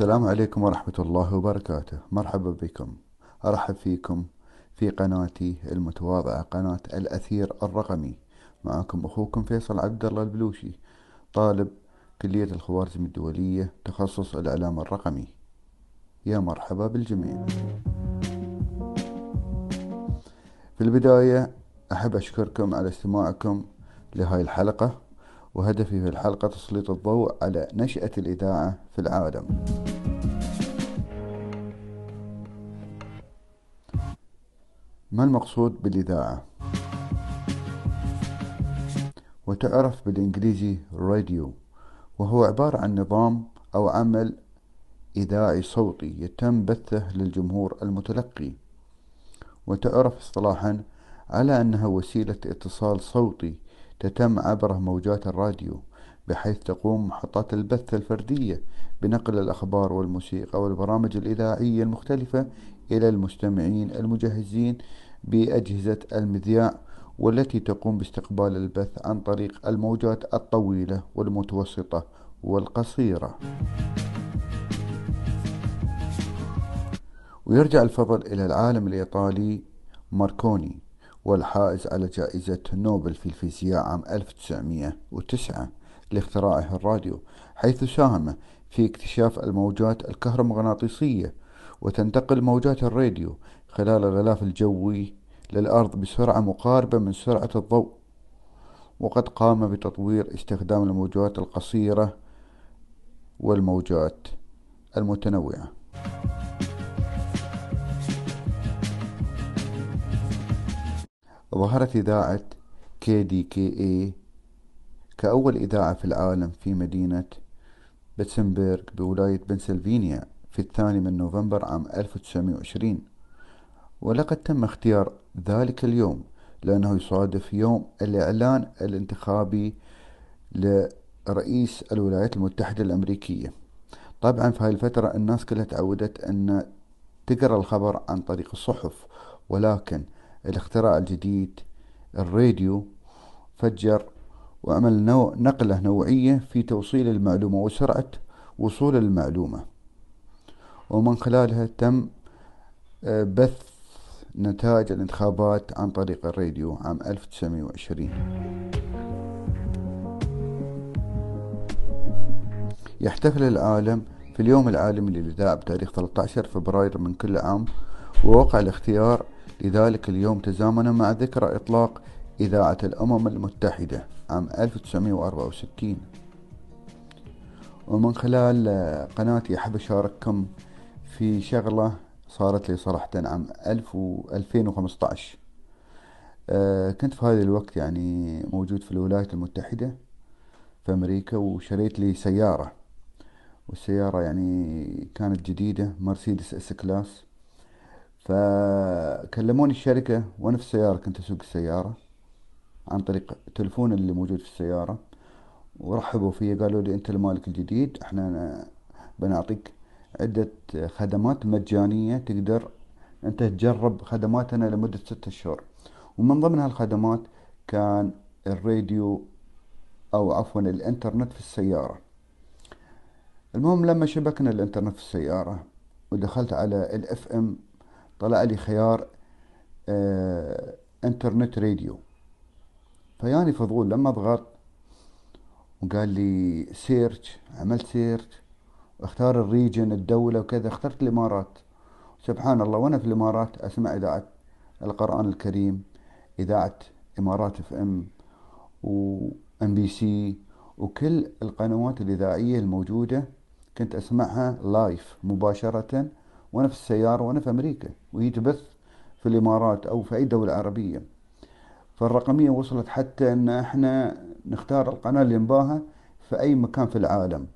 السلام عليكم ورحمة الله وبركاته. مرحبا بكم. أرحب فيكم في قناتي المتواضعة قناة الأثير الرقمي. معكم أخوكم فيصل عبد الله البلوشي طالب كلية الخوارزم الدولية تخصص الإعلام الرقمي. يا مرحبا بالجميع. في البداية أحب أشكركم على استماعكم لهاي الحلقة وهدفي في الحلقة تسليط الضوء على نشأة الإذاعة في العالم. ما المقصود بالإذاعة؟ وتعرف بالإنجليزي راديو وهو عبارة عن نظام أو عمل إذاعي صوتي يتم بثه للجمهور المتلقي وتعرف اصطلاحا على أنها وسيلة اتصال صوتي تتم عبر موجات الراديو بحيث تقوم محطات البث الفردية بنقل الأخبار والموسيقى والبرامج الإذاعية المختلفة إلى المستمعين المجهزين بأجهزة المذياع والتي تقوم باستقبال البث عن طريق الموجات الطويلة والمتوسطة والقصيرة. ويرجع الفضل إلى العالم الإيطالي ماركوني والحائز على جائزة نوبل في الفيزياء عام 1909 لاختراعه الراديو حيث ساهم في اكتشاف الموجات الكهرومغناطيسية وتنتقل موجات الراديو خلال الغلاف الجوي للأرض بسرعة مقاربة من سرعة الضوء. وقد قام بتطوير استخدام الموجات القصيرة والموجات المتنوعة. ظهرت إذاعة كي دي كي كأول إذاعة في العالم في مدينة بتسنبرغ بولاية بنسلفانيا في الثاني من نوفمبر عام 1920 ولقد تم اختيار ذلك اليوم لأنه يصادف يوم الإعلان الانتخابي لرئيس الولايات المتحدة الأمريكية. طبعا في هاي الفترة الناس كلها تعودت أن تقرأ الخبر عن طريق الصحف ولكن الاختراع الجديد الراديو فجر وعمل نوع نقلة نوعية في توصيل المعلومة وسرعة وصول المعلومة. ومن خلالها تم آه، بث نتائج الانتخابات عن طريق الراديو عام 1920 يحتفل العالم في اليوم العالمي للإذاعة بتاريخ 13 فبراير من كل عام ووقع الاختيار لذلك اليوم تزامن مع ذكرى إطلاق إذاعة الأمم المتحدة عام 1964 ومن خلال قناتي أحب أشارككم في شغلة صارت لي صراحة عام 2015 آه، كنت في هذا الوقت يعني موجود في الولايات المتحدة في أمريكا وشريت لي سيارة. والسيارة يعني كانت جديدة مرسيدس S-Class فكلموني الشركة وأنا في السيارة كنت أسوق السيارة. عن طريق التلفون اللي موجود في السيارة ورحبوا فيا قالوا لي أنت المالك الجديد إحنا بنعطيك عدة خدمات مجانية تقدر أنت تجرب خدماتنا لمدة ستة أشهر ومن ضمن هالخدمات كان الراديو أو عفوا الإنترنت في السيارة. المهم لما شبكنا الإنترنت في السيارة ودخلت على ال FM طلع لي خيار آه internet radio. فياني فضول لما ضغط وقال لي search عملت search واختار ال region الدولة وكذا اخترت الإمارات. سبحان الله وأنا في الإمارات أسمع إذاعة القرآن الكريم إذاعة إمارات FM و MBC وكل القنوات الإذاعية الموجودة كنت أسمعها live مباشرة وأنا في السيارة وأنا في أمريكا وهي تبث في الإمارات أو في أي دولة عربية. فالرقمية وصلت حتى أن إحنا نختار القناة اللي نباها في أي مكان في العالم.